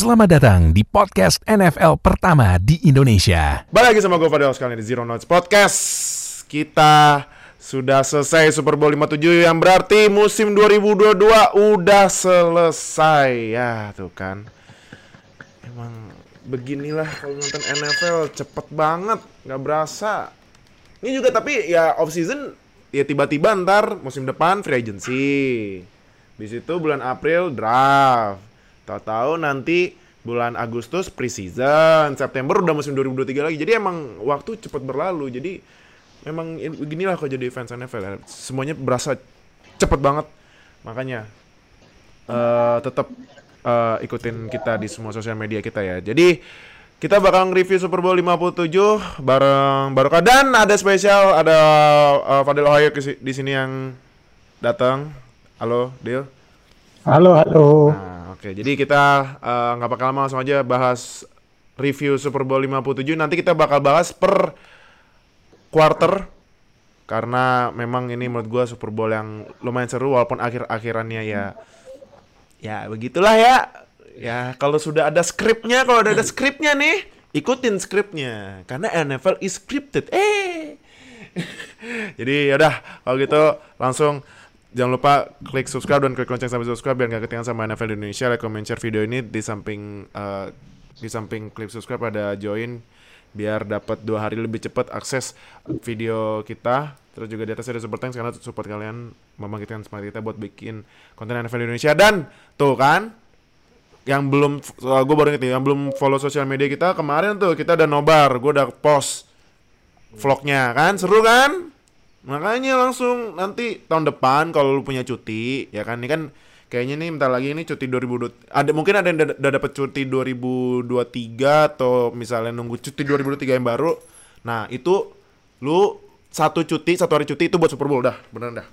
Selamat datang di podcast NFL pertama di Indonesia. Balik lagi sama gue Fadel sekali di Zero Notes Podcast. Kita sudah selesai Super Bowl 57 yang berarti musim 2022 udah selesai. Ya, tuh kan. Emang beginilah kalau nonton NFL cepet banget, nggak berasa. Ini juga tapi ya off season ya tiba-tiba ntar musim depan free agency. Di situ bulan April draft. Tahu-tahu nanti bulan Agustus preseason, September udah musim 2023 lagi. Jadi emang waktu cepat berlalu. Jadi memang ini- beginilah kok jadi fans NFL. ya. Semuanya berasa cepet banget. Makanya eh tetap eh, ikutin kita di semua sosial media kita ya. Jadi kita bakal nge-review Super Bowl 57 bareng Baroka dan ada spesial ada eh, Fadil Ohio di sini yang datang. Halo, Dil. Halo, halo. Nah, oke. Jadi kita eh, nggak bakal lama langsung aja bahas review Super Bowl 57. Nanti kita bakal bahas per quarter karena memang ini menurut gua Super Bowl yang lumayan seru walaupun akhir-akhirannya ya ya begitulah ya. Ya, kalau sudah ada skripnya, kalau udah ada skripnya nih, ikutin skripnya karena NFL is scripted. Eh. Jadi yaudah kalau gitu langsung jangan lupa klik subscribe dan klik lonceng sampai subscribe biar nggak ketinggalan sama NFL Indonesia. Like, comment, share video ini di samping eh, di samping klik subscribe ada join biar dapat dua hari lebih cepat akses video kita. Terus juga di atas ada super thanks karena support kalian membangkitkan semangat kita buat bikin konten NFL Indonesia dan tuh kan yang belum gue baru inget nih, yang belum follow sosial media kita kemarin tuh kita udah nobar, gue udah post vlognya kan seru kan makanya langsung nanti tahun depan kalau lu punya cuti ya kan? Ini kan kayaknya nih bentar lagi ini cuti 2020 ada mungkin ada yang udah, dapet cuti 2023 atau misalnya nunggu cuti 2023 yang baru. Nah itu lu satu cuti satu hari cuti itu buat Super Bowl dah. Bener dah.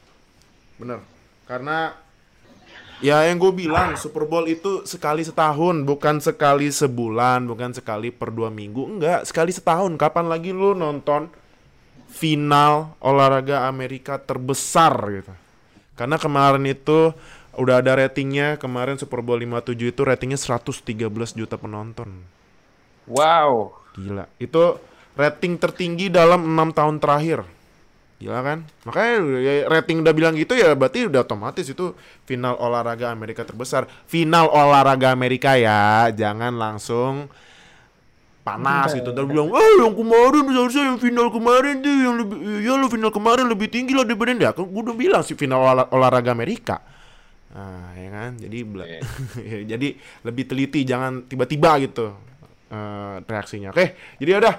Bener. Karena Ya yang gue bilang Super Bowl itu sekali setahun bukan sekali sebulan bukan sekali per dua minggu enggak. Sekali setahun. Kapan lagi lu nonton final olahraga Amerika terbesar gitu karena kemarin itu udah ada ratingnya kemarin Super Bowl 57 itu ratingnya 113 juta penonton Wow. gila itu rating tertinggi dalam enam tahun terakhir Gila kan? Makanya ya, rating udah bilang gitu ya berarti udah otomatis itu final olahraga Amerika terbesar. Final olahraga Amerika ya, jangan langsung panas gitu. Terus bilang, "Eh, yang kemarin seharusnya yang final kemarin tuh yang lebih ya lo final kemarin lebih tinggi lah daripada dia." Aku udah bilang sih final olah- olahraga Amerika. Nah, ya kan? Jadi bela- ya, jadi lebih teliti jangan tiba-tiba gitu eh, reaksinya. Oke, jadi udah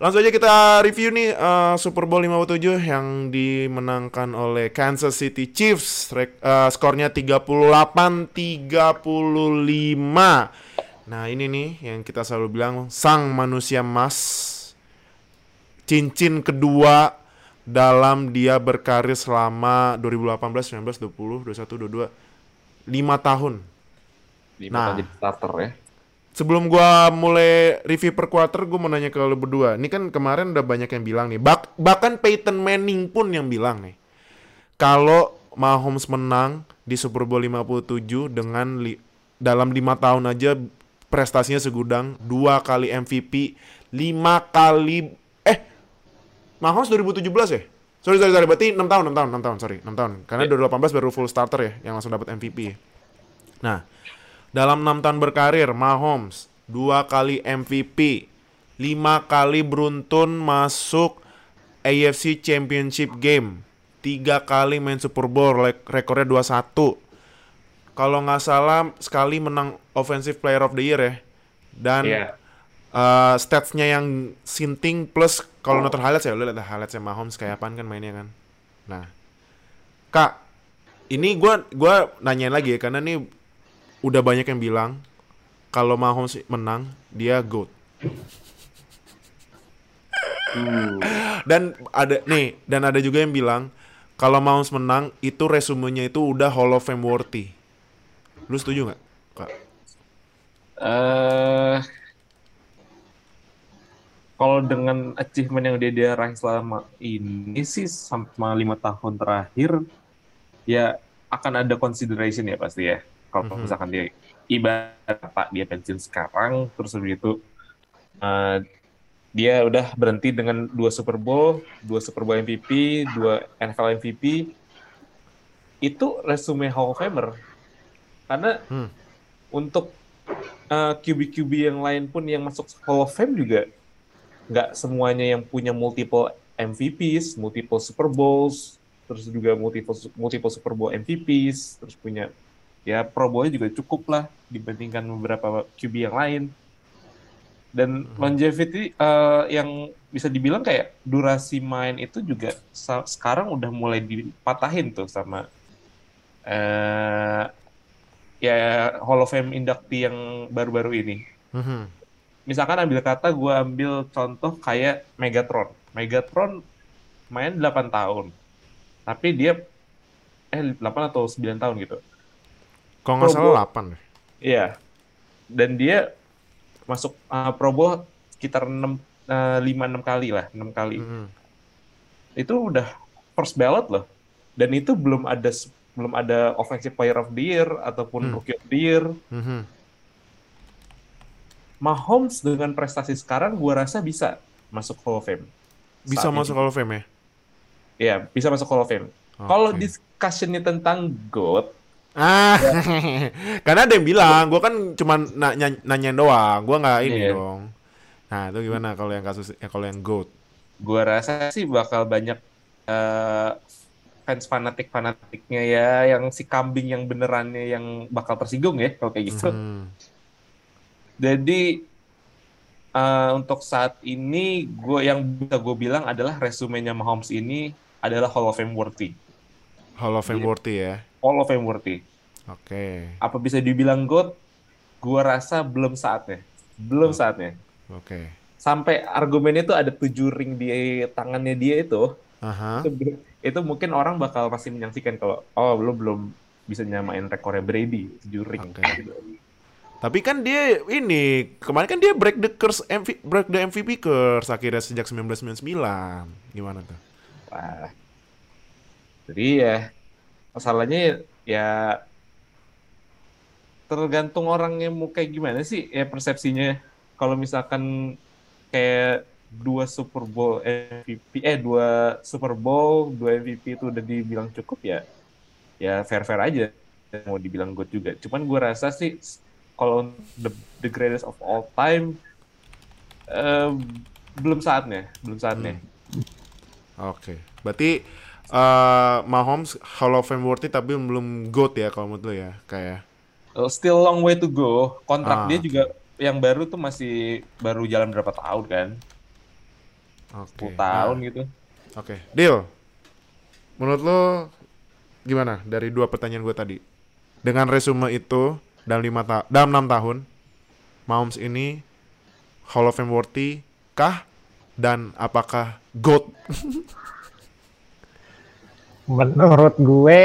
Langsung aja kita review nih eh, Super Bowl 57 yang dimenangkan oleh Kansas City Chiefs. Rek- eh, skornya 38-35. Nah, ini nih yang kita selalu bilang sang manusia emas. Cincin kedua dalam dia berkarir selama 2018, 19, 20, 21, 22 5 tahun. Lima Nah. tahun jadi starter ya. Sebelum gua mulai review per quarter, gua mau nanya ke lu berdua. Ini kan kemarin udah banyak yang bilang nih, bak- bahkan Peyton Manning pun yang bilang nih, kalau Mahomes menang di Super Bowl 57 dengan li- dalam lima tahun aja prestasinya segudang, dua kali MVP, lima kali eh Mahomes 2017 ya? Sorry, sorry, sorry. Berarti 6 tahun, 6 tahun, 6 tahun, sorry. 6 tahun. Karena 2018 baru full starter ya, yang langsung dapat MVP. Nah, dalam 6 tahun berkarir, Mahomes dua kali MVP, lima kali beruntun masuk AFC Championship Game, tiga kali main Super Bowl, rekornya 2-1. Kalau nggak salah sekali menang Offensive Player of the Year ya. Dan Iya. uh, statsnya yang sinting plus kalau nonton highlights ya lu lihat highlightsnya Mahomes kayak apaan kan mainnya kan. Nah, Kak, ini gua gua nanyain lagi ya karena nih udah banyak yang bilang kalau Mahomes menang dia GOAT. Dan ada nih dan ada juga yang bilang kalau Mahomes menang itu resumenya itu udah Hall of Fame worthy. Lu setuju nggak, Kak? Eh, kalau dengan achievement yang dia dia raih selama ini sih sama lima tahun terakhir, ya akan ada consideration ya pasti ya. Kalau Mhm. misalkan dia ibarat Pak dia pensiun sekarang terus begitu uh, dia udah berhenti dengan dua Super Bowl, dua Super Bowl MVP, dua NFL MVP. Itu resume Hall of Famer. Karena hmm. untuk uh, QB-QB yang lain pun yang masuk Hall of Fame juga nggak semuanya yang punya multiple MVPs, multiple Super Bowls, terus juga multiple multiple Super Bowl MVPs, terus punya ya Pro Bowl juga cukup lah dibandingkan beberapa QB yang lain dan hmm. longevity uh, yang bisa dibilang kayak durasi main itu juga sekarang udah mulai dipatahin tuh sama uh, ya Hall of Fame inductee yang baru-baru ini. Hmm. Misalkan ambil kata gue ambil contoh kayak Megatron. Megatron main 8 tahun. Tapi dia eh 8 atau 9 tahun gitu. Kalau nggak salah 8 Iya. Dan dia masuk uh, Pro Bowl sekitar 6 uh, 5 6 kali lah, 6 kali. Mm -hmm. Itu udah first ballot loh. Dan itu belum ada belum ada offensive player of the year ataupun mm. rookie of the year. Mm -hmm. Mahomes dengan prestasi sekarang gua rasa bisa masuk Hall of Fame. Bisa masuk ini. Hall of Fame ya? Iya, bisa masuk Hall of Fame. Okay. Kalau discussionnya tentang GOAT, Ah, karena ada yang bilang, gue kan cuma nanya nanyain doang, gue nggak ini yeah. dong. Nah itu gimana kalau yang kasus, ya kalau yang goat? Gue rasa sih bakal banyak uh, fans fanatik fanatiknya ya, yang si kambing yang benerannya yang bakal tersinggung ya kalau kayak gitu. Hmm. Jadi uh, untuk saat ini, gue yang bisa gue bilang adalah resumenya Mahomes ini adalah Hall of Fame worthy. Hall of Fame worthy ya? Hall of Fame worthy. Oke. Okay. Apa bisa dibilang GOAT? Gua rasa belum saatnya. Belum saatnya. Oke. Okay. Sampai argumennya itu ada tujuh ring di tangannya dia itu. Uh-huh. Itu, itu mungkin orang bakal masih menyaksikan kalau oh lu belum bisa nyamain rekornya Brady tujuh ring. Okay. Tapi kan dia ini kemarin kan dia break the curse MV, break the MVP curse akhirnya sejak 1999. Gimana tuh? Wah. Jadi ya masalahnya ya tergantung orangnya mau kayak gimana sih ya persepsinya kalau misalkan kayak dua Super Bowl MVP eh dua Super Bowl dua MVP itu udah dibilang cukup ya ya fair fair aja mau dibilang good juga cuman gue rasa sih kalau the, the greatest of all time uh, belum saatnya belum saatnya hmm. oke okay. berarti uh, Mahomes Hall of Fame worthy tapi belum GOAT ya kalau menurut lo ya kayak uh, still long way to go kontrak ah. dia juga yang baru tuh masih baru jalan berapa tahun kan okay. 10 tahun nah. gitu oke okay. deal menurut lo gimana dari dua pertanyaan gue tadi dengan resume itu dalam lima ta dalam enam tahun Mahomes ini Hall of Fame worthy kah dan apakah GOAT Menurut gue,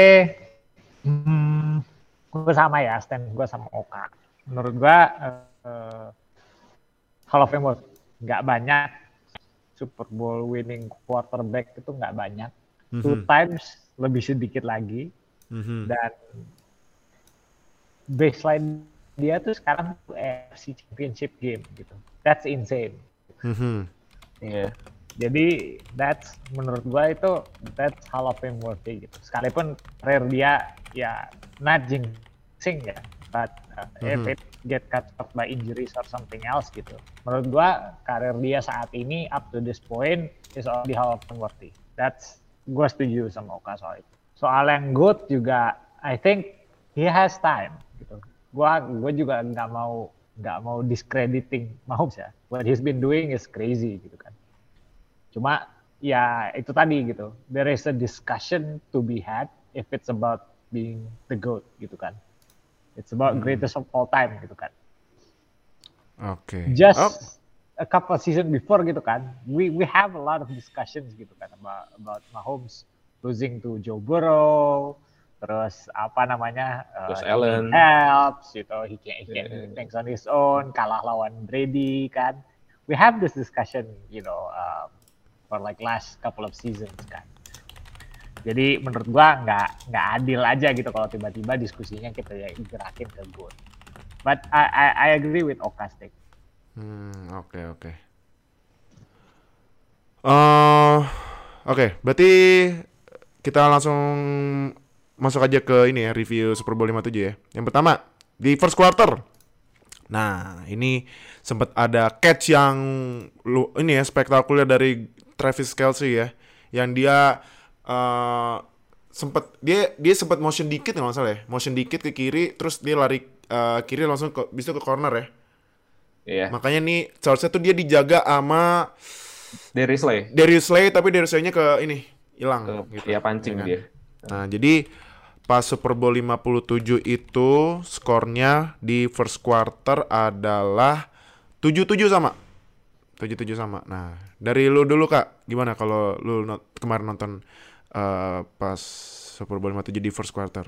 hmm, gue sama ya, stand gue sama Oka. Menurut gue, uh, Hall of Fame nggak banyak Super Bowl winning quarterback itu nggak banyak. Mm-hmm. Two times lebih sedikit lagi. Mm-hmm. Dan baseline dia tuh sekarang AFC Championship game gitu. That's insane. Mm-hmm. Yeah. Jadi that's menurut gua itu that's Hall of Fame worthy gitu. Sekalipun rare dia ya not jinxing ya, but uh, mm-hmm. if it get cut off by injuries or something else gitu. Menurut gua karir dia saat ini up to this point is already Fame worthy. That's gua setuju sama Oka soal itu. Soal yang good juga I think he has time gitu. Gua gua juga nggak mau nggak mau discrediting Mahomes ya. What he's been doing is crazy gitu kan Cuma ya itu tadi gitu. There is a discussion to be had if it's about being the goat gitu kan. It's about hmm. greatest of all time gitu kan. Oke. Okay. Just oh. a couple season before gitu kan. We we have a lot of discussions gitu kan about about Mahomes losing to Joe Burrow, terus apa namanya uh, Allen helps gitu he can, he can yeah. things on his own kalah lawan Brady kan we have this discussion you know um, for like last couple of seasons kan. Jadi menurut gua nggak nggak adil aja gitu kalau tiba-tiba diskusinya kita ya gerakin ke GOAT. But I I, I agree with Okastik. Hmm, oke oke. Eh, oke, berarti kita langsung masuk aja ke ini ya review Super Bowl 57 ya. Yang pertama di first quarter. Nah, ini sempat ada catch yang lu ini ya spektakuler dari Travis Kelsey ya, yang dia eh sempat dia dia sempat motion dikit nggak masalah ya, motion dikit ke kiri, terus dia lari eh, kiri langsung ke bisa ke corner ya. Iya. Makanya nih seharusnya tuh dia dijaga sama Dari Slay. Darius Slay tapi Darius Slay-nya ke ini hilang Ke, gitu. ya pancing ya kan? dia. Nah, jadi pas Super Bowl 57 itu skornya di first quarter adalah 77 sama. 77 sama. Nah, dari lu dulu Kak, gimana kalau lu not- kemarin nonton eh, pas Super Bowl 57 di first quarter?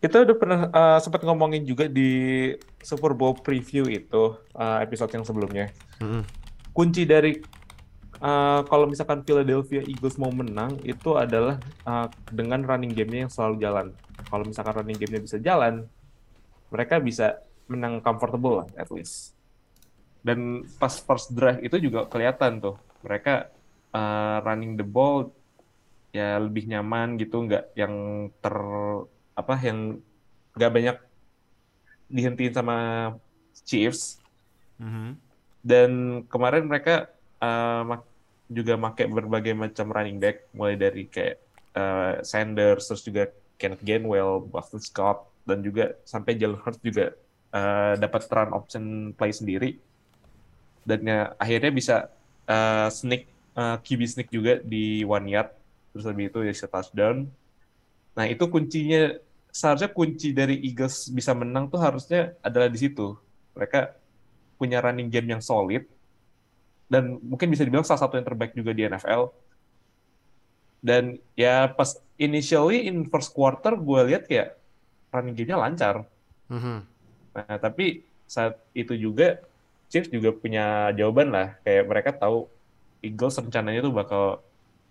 Kita udah pernah eh, sempat ngomongin juga di Super Bowl preview itu eh, episode yang sebelumnya. Mm-mm. Kunci dari eh, kalau misalkan Philadelphia Eagles mau menang itu adalah eh, dengan running game-nya yang selalu jalan. Kalau misalkan running game-nya bisa jalan, mereka bisa menang comfortable lah at least. Dan pas first drive itu juga kelihatan tuh mereka eh, running the ball ya lebih nyaman gitu, nggak yang ter apa yang nggak banyak dihentiin sama Chiefs. Mhm. dan kemarin mereka uh, mak- juga pakai berbagai macam running back mulai dari kayak uh, Sanders terus juga Kenneth Gainwell, Boston Scott dan juga sampai Jalen Hurts juga uh, dapat run option play sendiri. Dan ya, akhirnya bisa uh, sneak uh, QB sneak juga di one yard terus lebih itu ya touchdown. Nah itu kuncinya seharusnya kunci dari Eagles bisa menang tuh harusnya adalah di situ. Mereka punya running game yang solid dan mungkin bisa dibilang salah satu yang terbaik juga di NFL. Dan ya pas initially in first quarter gue lihat kayak running game-nya lancar. Mhm. Nah, tapi saat itu juga Chiefs juga punya jawaban lah. Kayak mereka tahu Eagles rencananya tuh bakal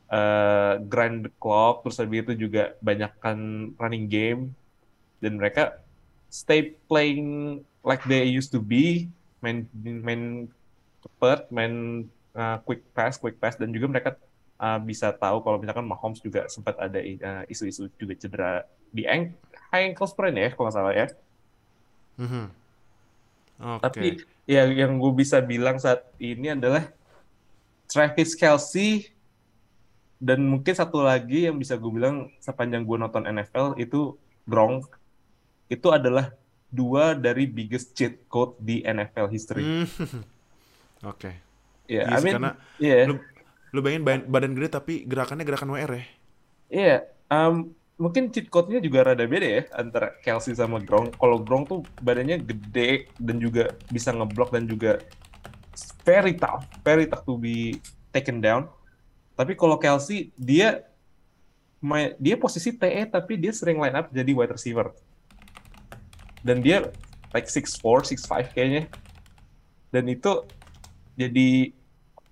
eh, grind the clock, terus habis itu juga banyakkan running game, dan mereka stay playing like they used to be, main main cepat, main uh, quick pass, quick pass, dan juga mereka uh, bisa tahu kalau misalkan Mahomes juga sempat ada uh, isu-isu juga cedera di ang high ankle sprain ya, kalau nggak salah ya. Mhm. Oke. Tapi ya yang gue bisa bilang saat ini adalah Travis Kelsey dan mungkin satu lagi yang bisa gue bilang sepanjang gue nonton NFL itu Gronk itu adalah dua dari biggest cheat code di NFL history. Hmm. Oke. Ya, Iya I sih, mean, karena iya, lu lu bayangin badan, badan gede tapi gerakannya gerakan WR ya. iya. Um, mungkin cheat code-nya juga rada beda ya antara Kelsey sama Gronk. Kalau Gronk tuh badannya gede dan juga bisa ngeblok dan juga very tough, very tough to be taken down. Tapi kalau Kelsey dia dia posisi TE tapi dia sering line up jadi wide receiver. Dan dia like 6'4, 6'5 kayaknya. Dan itu jadi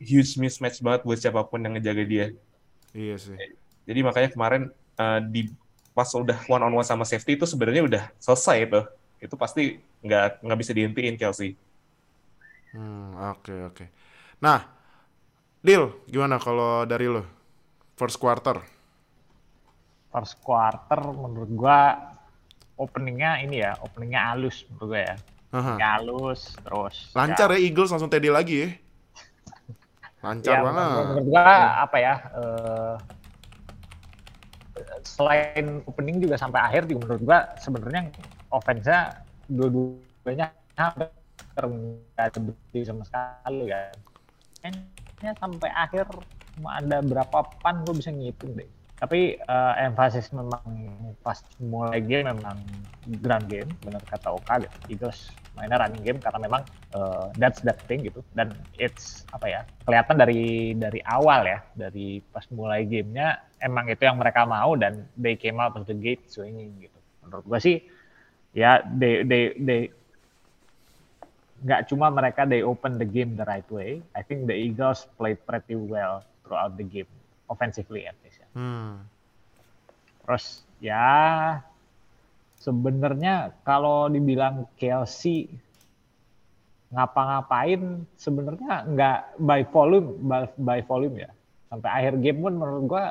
huge mismatch banget buat siapa pun yang ngejaga dia. Iya sih. Jadi makanya kemarin uh, di pas udah one on one sama safety itu sebenarnya udah selesai itu. Itu pasti nggak nggak bisa dihentiin Kelsey. Hmm, oke oke. Nah, Deal, gimana kalau dari lo? First quarter. First quarter menurut gua openingnya ini ya, openingnya halus menurut gua ya. Aha. Halus, terus Lancar ya Eagles langsung TD lagi ya. Lancar ya, banget. menurut gua apa ya? eh, selain opening juga sampai akhir juga menurut gua sebenarnya offense-nya dua-duanya hampir nggak ada sama sekali kan. Kayaknya sampai akhir ada berapa pan gue bisa ngitung deh. Tapi eh, emphasis memang pas mulai game memang ground game, benar kata Oka gitu. Eagles mainnya running game karena memang eh, that's that thing gitu. Dan it's apa ya kelihatan dari dari awal ya, dari pas mulai gamenya emang itu yang mereka mau dan they came out of the gate swinging gitu. Menurut gua sih ya they they they nggak cuma mereka they open the game the right way. I think the Eagles played pretty well throughout the game, offensively at least. Ya. Hmm. Terus ya sebenarnya kalau dibilang KLC ngapa-ngapain sebenarnya nggak by volume by, by volume ya sampai akhir game pun menurut gua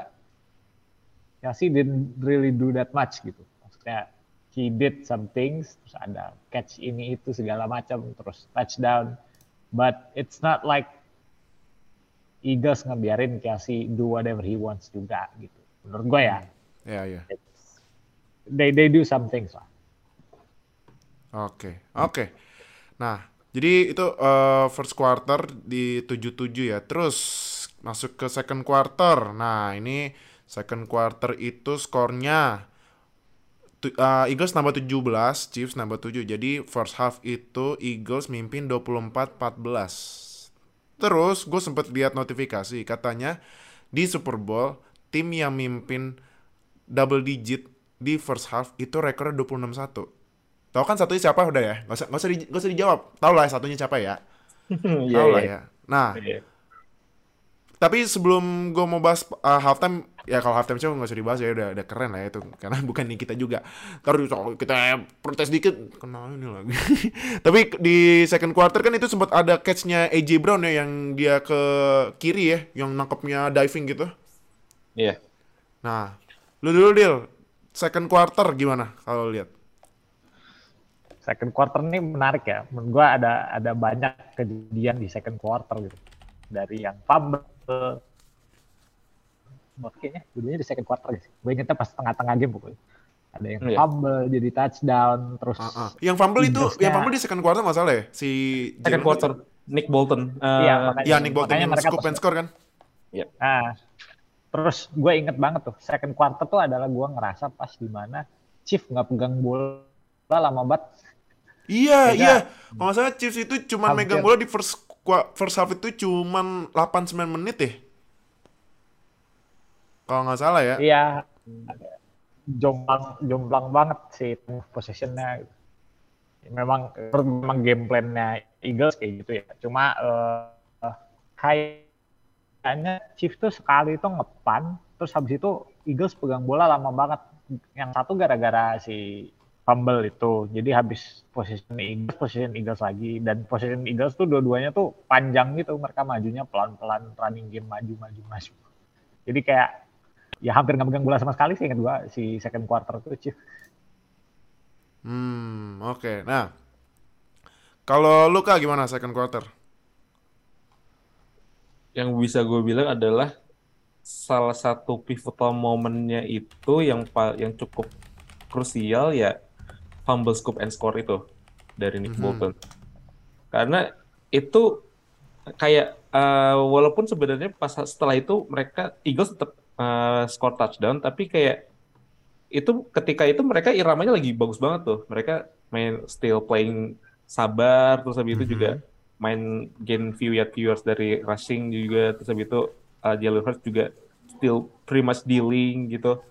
Chelsea didn't really do that much gitu maksudnya he did some things terus ada catch ini itu segala macam terus touchdown but it's not like Eagles ngebiarin Chelsea do whatever he wants juga gitu menurut gue ya Ya, ya. It's- they they do some things lah Oke, oke. Nah, jadi itu eh, first quarter di 77 ya. Terus masuk ke second quarter. Nah, ini second quarter itu skornya eh, Eagles nambah 17, Chiefs nambah 7. Jadi first half itu Eagles mimpin 24-14. Terus gue sempet lihat notifikasi katanya di Super Bowl tim yang mimpin double digit di first half itu rekornya 26-1. Tahu kan satunya siapa udah ya? Gak usah, gak usah, di- gak usah dijawab. Tahu lah satunya siapa ya? Iya, Tahu lah iya. ya. Nah, Iya. Tapi sebelum gue mau bahas uh, halftime, ya kalau halftime show nggak usah dibahas ya udah, udah keren lah ya itu. Karena bukan di kita juga. Terus kalau kita protes dikit, kenal ini lagi. tapi di second quarter kan itu sempat ada catch-nya AJ Brown ya yang dia ke kiri ya, yang nangkepnya diving gitu. Iya. Nah, lu dulu deal. Second quarter gimana kalau lihat? second quarter ini menarik ya. Menurut gua ada ada banyak kejadian di second quarter gitu. Dari yang fumble Oh, kayaknya dulunya di second quarter guys. Gue ingetnya pas tengah-tengah game pokoknya. Ada yang Iya. fumble jadi touchdown terus Ah, ah. Yang fumble itu, yang fumble di second quarter nggak salah ya? Si Second Jalen quarter Nick Bolton. Eh, Iya, makanya- Ya, Nick Bolton yang scoop and score kan? Nah, terus gue inget banget tuh second quarter tuh adalah gue ngerasa pas di mana Chief nggak pegang bola lama banget. Iya, Beda. iya. Kalau salah Chiefs itu Hampir. megang bola di first first half itu cuman 8-9 menit ya. Kalau nggak salah ya. Iya, jomplang jomplang banget sih possession-nya. Memang memang game plan-nya Eagles kayak gitu ya. Cuma eh, kayaknya Chiefs tuh sekali itu ngepan, terus habis itu Eagles pegang bola lama banget. Yang satu gara-gara si fumble itu. Jadi habis possession Eagles, possession Eagles lagi dan possession Eagles tuh dua-duanya tuh panjang gitu. Mereka majunya pelan-pelan running game maju-maju maju. Jadi kayak ya hampir nggak megang bola sama sekali sih ingat gua si second quarter tuh Chief. Hmm, oke. Nah, kalau Luka gimana second quarter? yang bisa gue bilang adalah salah satu pivotal momennya itu yang yang cukup krusial ya fumble scoop and score itu dari Nick Mhm. Bolton. Karena itu kayak eh, walaupun sebenarnya pas setelah itu mereka Eagles tetap eh, score touchdown tapi kayak itu ketika itu mereka iramanya lagi bagus banget tuh. Mereka main still playing sabar terus habis itu Mhm. juga main gain few yard viewers dari rushing juga terus habis itu uh, Jalen Hurts juga still pretty much dealing gitu.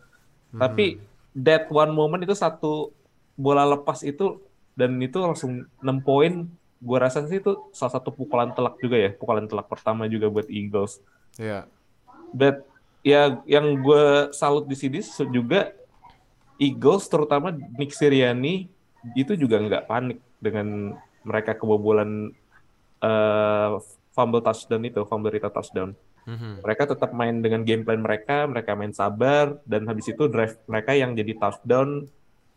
Tapi that one moment itu satu bola lepas itu dan itu langsung 6 poin. Gua rasa sih itu salah satu pukulan telak juga ya, pukulan telak pertama juga buat Eagles. Iya. But ya yang gue salut di sini juga Eagles terutama Nick Sirianni itu juga nggak panik dengan mereka kebobolan eh, fumble touchdown itu, fumble return touchdown. Mhm. Mereka tetap main dengan game plan mereka, mereka main sabar dan habis itu drive mereka yang jadi touchdown.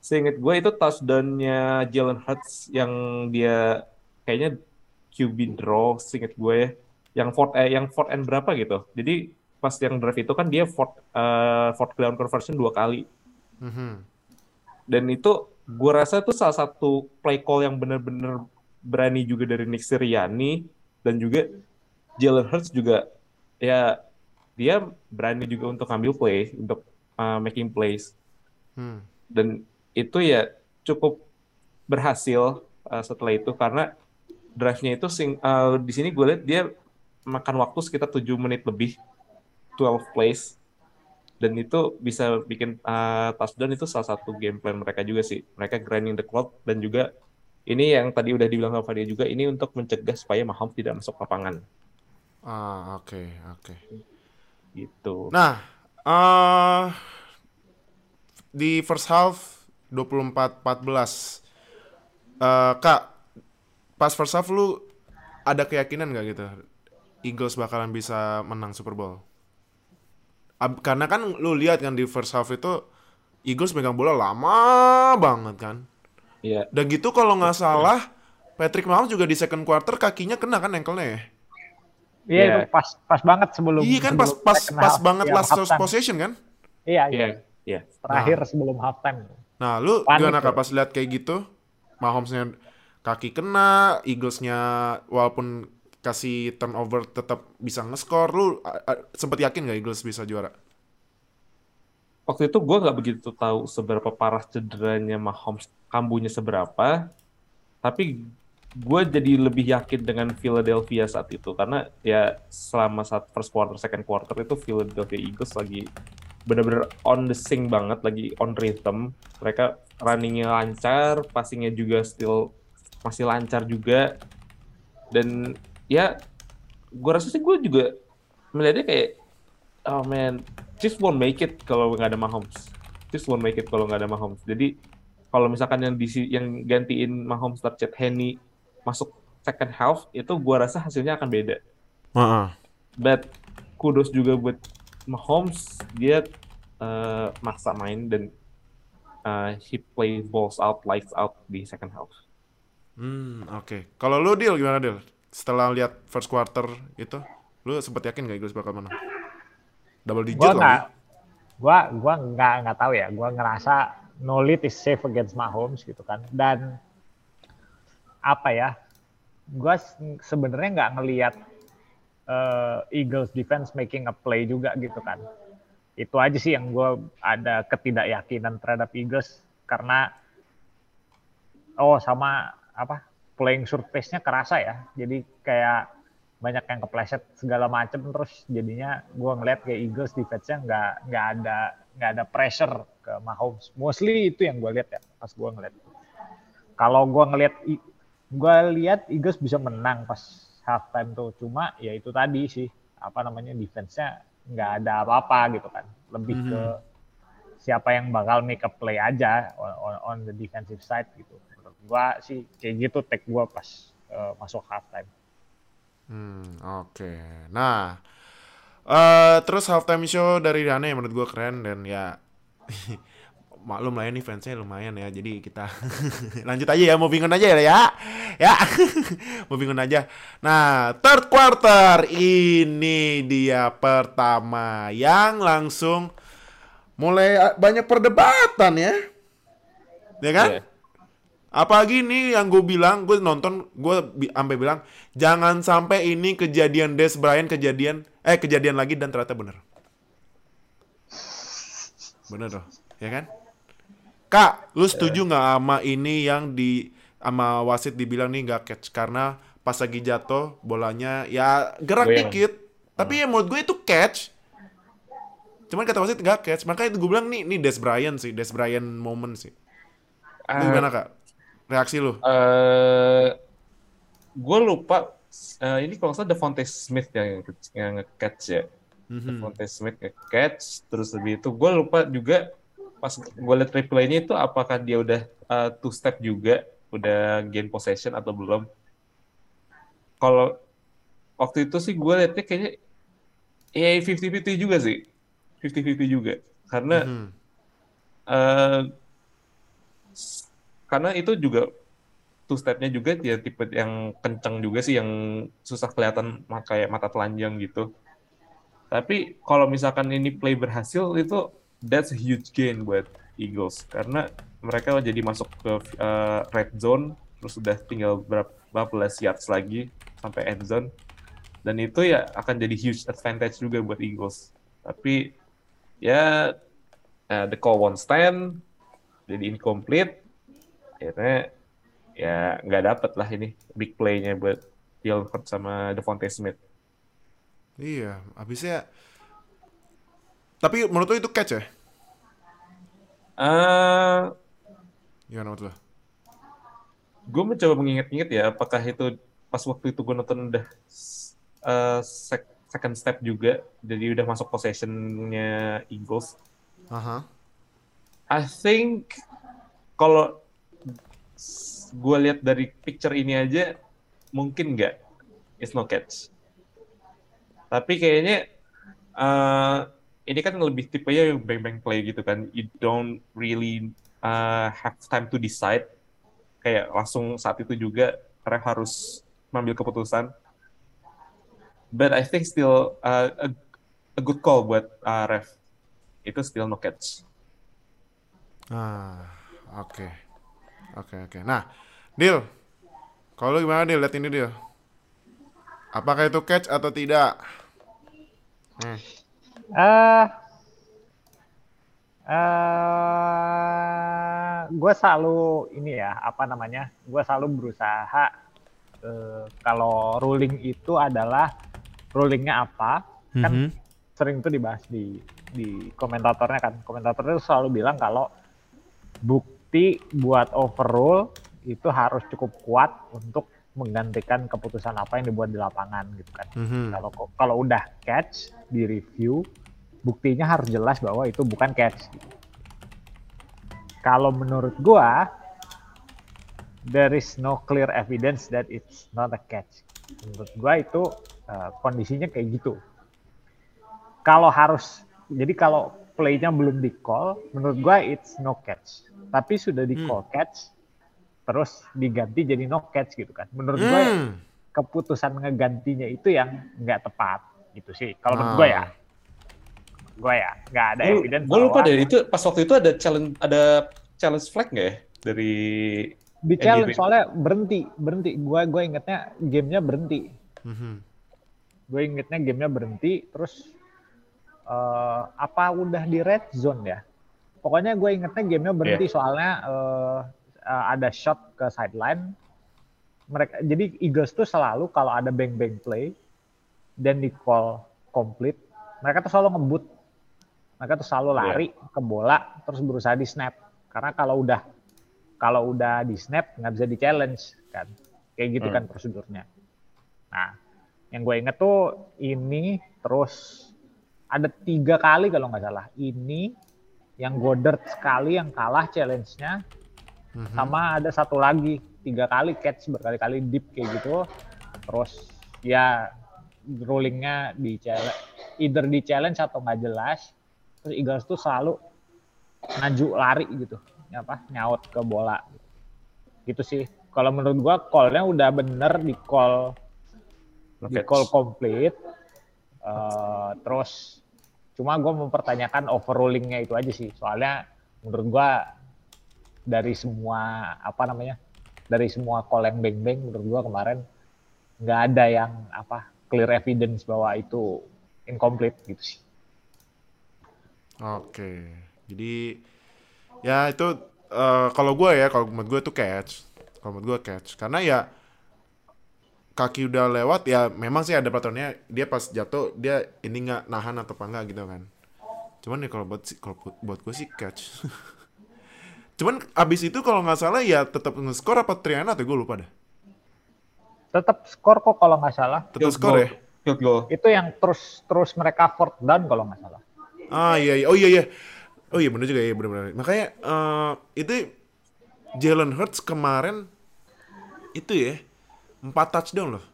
Seingat gue itu touchdownnya Jalen Hurts yang dia kayaknya QB draw, seingat gue ya, yang fourth eh, yang fourth and berapa gitu. Jadi pas yang drive itu kan dia fourth eh, fourth down conversion dua kali Mhm. dan itu gue rasa itu salah satu play call yang benar-benar berani juga dari Nick Sirianni dan juga Jalen Hurts juga ya dia berani juga untuk ambil play untuk uh, making plays Hmm. dan itu ya cukup berhasil uh, setelah itu. Karena drive-nya itu sing, uh, di sini gue lihat dia makan waktu sekitar 7 menit lebih 12 plays. Dan itu bisa bikin uh, touchdown itu salah satu game plan mereka juga sih. Mereka grinding the clock dan juga ini yang tadi udah dibilang sama dia juga ini untuk mencegah supaya Mahomes tidak masuk lapangan. Ah, oke, oke. gitu. Nah, eh di first half 24-14. Eh, Kak, pas first half lu ada keyakinan nggak gitu Eagles bakalan bisa menang Super Bowl? Ab- karena kan lu lihat kan di first half itu Eagles megang bola lama banget kan. Iya. Dan gitu kalau nggak salah Patrick Mahomes juga di second quarter kakinya kena kan ankle-nya ya? Iya itu pas pas banget sebelum Iya kan pas sebelum pas pas half, banget ya, last possession kan? Iya, Iya. iya. Iya. Terakhir sebelum halftime. Nah, lu Panik gimana tuh. kak pas lihat kayak gitu? Mahomesnya kaki kena, Eaglesnya walaupun kasih turnover tetap bisa nge-score. Lu sempet yakin gak Eagles bisa juara? Waktu itu gue nggak begitu tahu seberapa parah cederanya Mahomes, kambuhnya seberapa. Tapi gue jadi lebih yakin dengan Philadelphia saat itu karena ya selama saat first quarter, second quarter itu Philadelphia Eagles lagi bener-bener on the sing banget, lagi on rhythm. Mereka runningnya lancar, passingnya juga still masih lancar juga. Dan ya gue rasa sih gue juga melihatnya kayak oh man Chiefs won't make it kalau nggak ada Mahomes. Chiefs won't make it kalau nggak ada Mahomes. Jadi kalau misalkan yang di yang gantiin Mahomes start Chet Henny masuk second half itu gua rasa hasilnya akan beda. Heeh. But kudos juga buat Mahomes dia eh, maksa main dan eh, he play balls out lights out di second half. Hmm, oke. Kalau lu deal gimana deal? Setelah lihat first quarter itu, lu sempet yakin gak Eagles bakal menang? Double digit Gua nggak, lagi. gua gua nggak nggak tahu ya. Gua ngerasa no lead is safe against Mahomes gitu kan. Dan apa ya? Gua sebenarnya nggak ngelihat eh, Eagles defense making a play juga gitu kan. Itu aja sih yang gue ada ketidakyakinan terhadap Eagles karena oh sama apa playing surface-nya kerasa ya. Jadi kayak banyak yang kepleset segala macem terus jadinya gue ngeliat kayak Eagles defense-nya nggak nggak ada nggak ada pressure ke Mahomes. Mostly itu yang gue lihat ya pas gue ngeliat. Kalau gue ngeliat gue lihat Eagles bisa menang pas halftime tuh. Cuma ya itu tadi sih apa namanya defense-nya nggak ada apa-apa gitu kan. Lebih ke siapa yang bakal make a play aja on, on- on the defensive side gitu. Menurut gua sih kayak gitu take gua pas eh, masuk halftime. Hmm, oke. Nah, eh terus halftime show dari Dane menurut gue keren dan ya maklum lah ya nih fansnya lumayan ya. Jadi kita lanjut aja ya, moving on aja ya. Ya, ya. moving on aja. Nah, third quarter ini dia pertama yang langsung mulai banyak perdebatan ya. Ya kan? Iya. Apalagi nih yang gue bilang, gue nonton, gue bi- sampai bilang jangan sampai ini kejadian Des Bryant kejadian, eh kejadian lagi dan ternyata bener. Bener loh, ya kan? Kak, lu setuju nggak sama ini yang di sama wasit dibilang nih nggak catch karena pas lagi jatuh bolanya ya gerak Goyang. dikit, tapi ya menurut gue itu catch. Cuman kata wasit nggak catch, makanya itu gue bilang nih, nih Des Bryant sih, Des Bryant moment sih. Lu Ah, gimana kak? Reaksi lu? eh gue lupa eh, ini kalau salah Devontae Smith yang yang nge-catch ya. Mhm. Devontae Smith nge-catch terus lebih itu gue lupa juga pas gue liat replaynya itu apakah dia udah uh, two step juga udah gain possession atau belum kalau waktu itu sih gue liatnya kayaknya ya 50-50 juga sih 50-50 juga karena Mhm. eh, s- karena itu juga two stepnya juga dia tipe yang kenceng juga sih yang susah kelihatan kayak mata telanjang gitu. Tapi kalau misalkan ini play berhasil itu that's a huge gain buat Eagles karena mereka jadi masuk ke eh, red zone terus udah tinggal berapa belas yards lagi sampai end zone dan itu ya akan jadi huge advantage juga buat Eagles. Tapi ya eh, the call won't stand jadi incomplete akhirnya ya nggak dapet lah ini big play-nya buat Hurts sama Devontae Smith. Iya, habisnya. Tapi menurut lu itu catch ya? eh Gimana menurut lu? gue mencoba mengingat-ingat ya apakah itu pas waktu itu gue nonton udah sec- second step juga jadi udah masuk possessionnya Eagles Aha. I think kalau gue lihat dari picture ini aja mungkin nggak it's no catch. Tapi kayaknya uh, ini kan lebih tipenya bang bang play gitu kan. You don't really uh, have time to decide. Kayak langsung saat itu juga ref harus mengambil keputusan. But I think still uh, a, a good call buat uh, ref. Itu still no catch. Ah, oke. Oke, oke. Nah, Deal. Kalau gimana Deal? Lihat ini Deal. Apakah itu catch atau tidak? Hmm. Eh, eh, gue selalu ini ya apa namanya? Gue selalu berusaha eh, kalau ruling itu adalah rulingnya apa? Kan Mhm. sering tuh dibahas di di komentatornya kan. Komentator itu selalu bilang kalau bukti buat overrule itu harus cukup kuat untuk menggantikan keputusan apa yang dibuat di lapangan gitu kan. Mhm. Kalau kalau udah catch di review, buktinya harus jelas bahwa itu bukan catch. gitu. Kalau menurut gua, there is no clear evidence that it's not a catch. Menurut gua itu uh, kondisinya kayak gitu. Kalau harus, jadi kalau play-nya belum di call, menurut gua it's no catch. Tapi sudah di call catch, terus diganti jadi no catch gitu kan. Menurut gua Hmm. keputusan ngegantinya itu yang nggak tepat gitu sih kalau menurut Ah. gue ya gue ya nggak ada evidence Gue lupa deh itu pas waktu itu ada challenge ada challenge flag nggak ya dari di challenge NDP. soalnya berhenti berhenti gue gue ingetnya gamenya berhenti Mhm. gue ingetnya gamenya berhenti terus eh, apa udah di red zone ya pokoknya gue ingetnya gamenya berhenti soalnya eh, eh, ada shot ke sideline mereka jadi Eagles tuh selalu kalau ada bang bang play dan di call complete mereka tuh selalu ngebut. Mereka tuh selalu lari ke bola terus berusaha di snap. Karena kalau udah kalau udah di snap nggak bisa di challenge kan? Kayak gitu Hmm. kan prosedurnya. Nah yang gue inget tuh ini terus ada tiga kali kalau nggak salah. Ini yang Goddard sekali yang kalah challenge-nya Mhm. sama ada satu lagi tiga kali catch berkali-kali deep kayak gitu. Terus ya rulingnya di challenge either di challenge atau nggak jelas terus Eagles tuh selalu maju lari gitu. Apa nyaut ke bola. Gitu sih. Kalau menurut gua call-nya udah bener di call no di call complete. Eh, terus cuma gue mempertanyakan overrulingnya itu aja sih. Soalnya menurut gua dari semua apa namanya dari semua yang beng beng menurut gua kemarin nggak ada yang apa clear evidence bahwa itu incomplete gitu sih Oke. Jadi ya itu eh, kalau gue ya, kalau menurut gue itu catch. Kalau menurut gue catch. Karena ya kaki udah lewat ya memang sih ada peraturannya dia pas jatuh dia ini nggak nahan atau apa enggak gitu kan. Cuman ya kalau buat si- kalau buat gue sih catch. Cuman abis itu kalau nggak salah ya tetap nge-score apa Triana atau gue lupa dah. tetap skor kok kalau nggak salah Tetap skor ya. Field goal. itu yang terus terus mereka fourth down kalau nggak salah Ah iya iya. Oh iya iya. Oh iya bener juga ya bener-bener. Makanya eh, itu Jalen Hurts kemarin itu ya empat touchdown loh.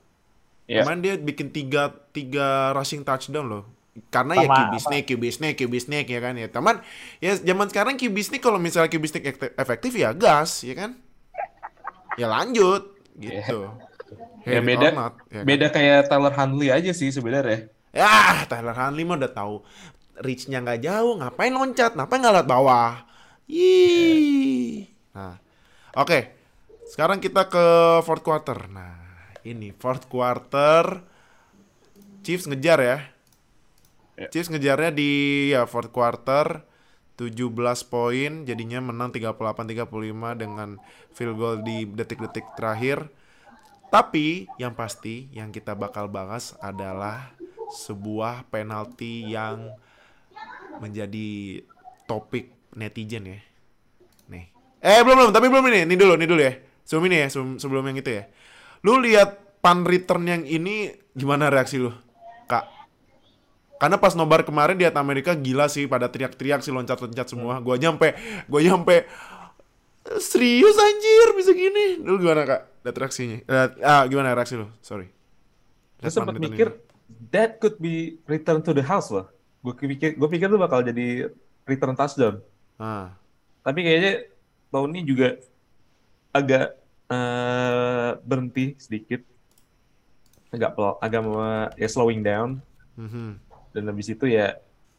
Iya. Kemarin dia bikin tiga tiga rushing touchdown loh. Karena ya Sama QB sneak, QB sneak, QB sneak ya kan ya. Teman ya zaman sekarang QB sneak kalau misalnya QB sneak ekte- efektif ya gas ya kan. Ya lanjut gitu. Ya it beda not, ya kan? beda kayak Tyler Huntley aja sih sebenarnya. Ya, Tyler Huntley mah udah tahu reach-nya nggak jauh, ngapain loncat, ngapain nggak lihat bawah. Yih. Nah, oke. Sekarang kita ke fourth quarter. Nah, ini fourth quarter. Chiefs ngejar ya. Ya. Chiefs ngejarnya di ya fourth quarter 17 poin jadinya menang 38-35 dengan field goal di detik-detik terakhir. Tapi yang pasti yang kita bakal bahas adalah sebuah penalti yang menjadi topik netizen ya. Nih. Eh belum belum, tapi belum ini. Ini dulu, ini dulu ya. Sebelum ini ya, sebelum, sebelum yang itu ya. Lu lihat pan return yang ini gimana reaksi lu? Karena pas nobar kemarin di Amerika gila sih pada teriak-teriak sih loncat-loncat semua. Gua nyampe, gua nyampe Serius anjir bisa gini. Lu gimana kak? Lihat reaksinya. Lihat, ah gimana reaksi lu? Sorry. Gue sempat mikir ini. that could be return to the house loh. Gue pikir gue pikir tuh bakal jadi return touchdown. Ah. Tapi kayaknya tahun ini juga agak eh, berhenti sedikit. Agak agak ya slowing down Mhm. Dan habis itu ya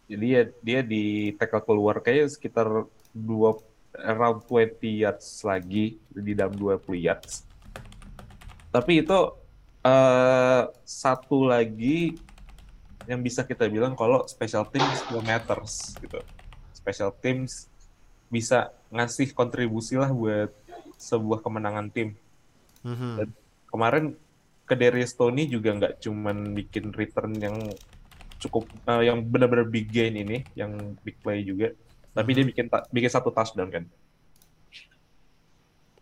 jadi ya dia di tackle keluar kayak sekitar 2 around 20 yards lagi di dalam 20 yards. Tapi itu eh satu lagi yang bisa kita bilang kalau special teams matters gitu. Special teams bisa ngasih kontribusi lah buat sebuah kemenangan tim. Mhm. Kemarin ke Darius Tony juga nggak cuman bikin return yang cukup eh, yang benar-benar big gain ini, yang big play juga, tapi dia bikin bikin satu touchdown kan.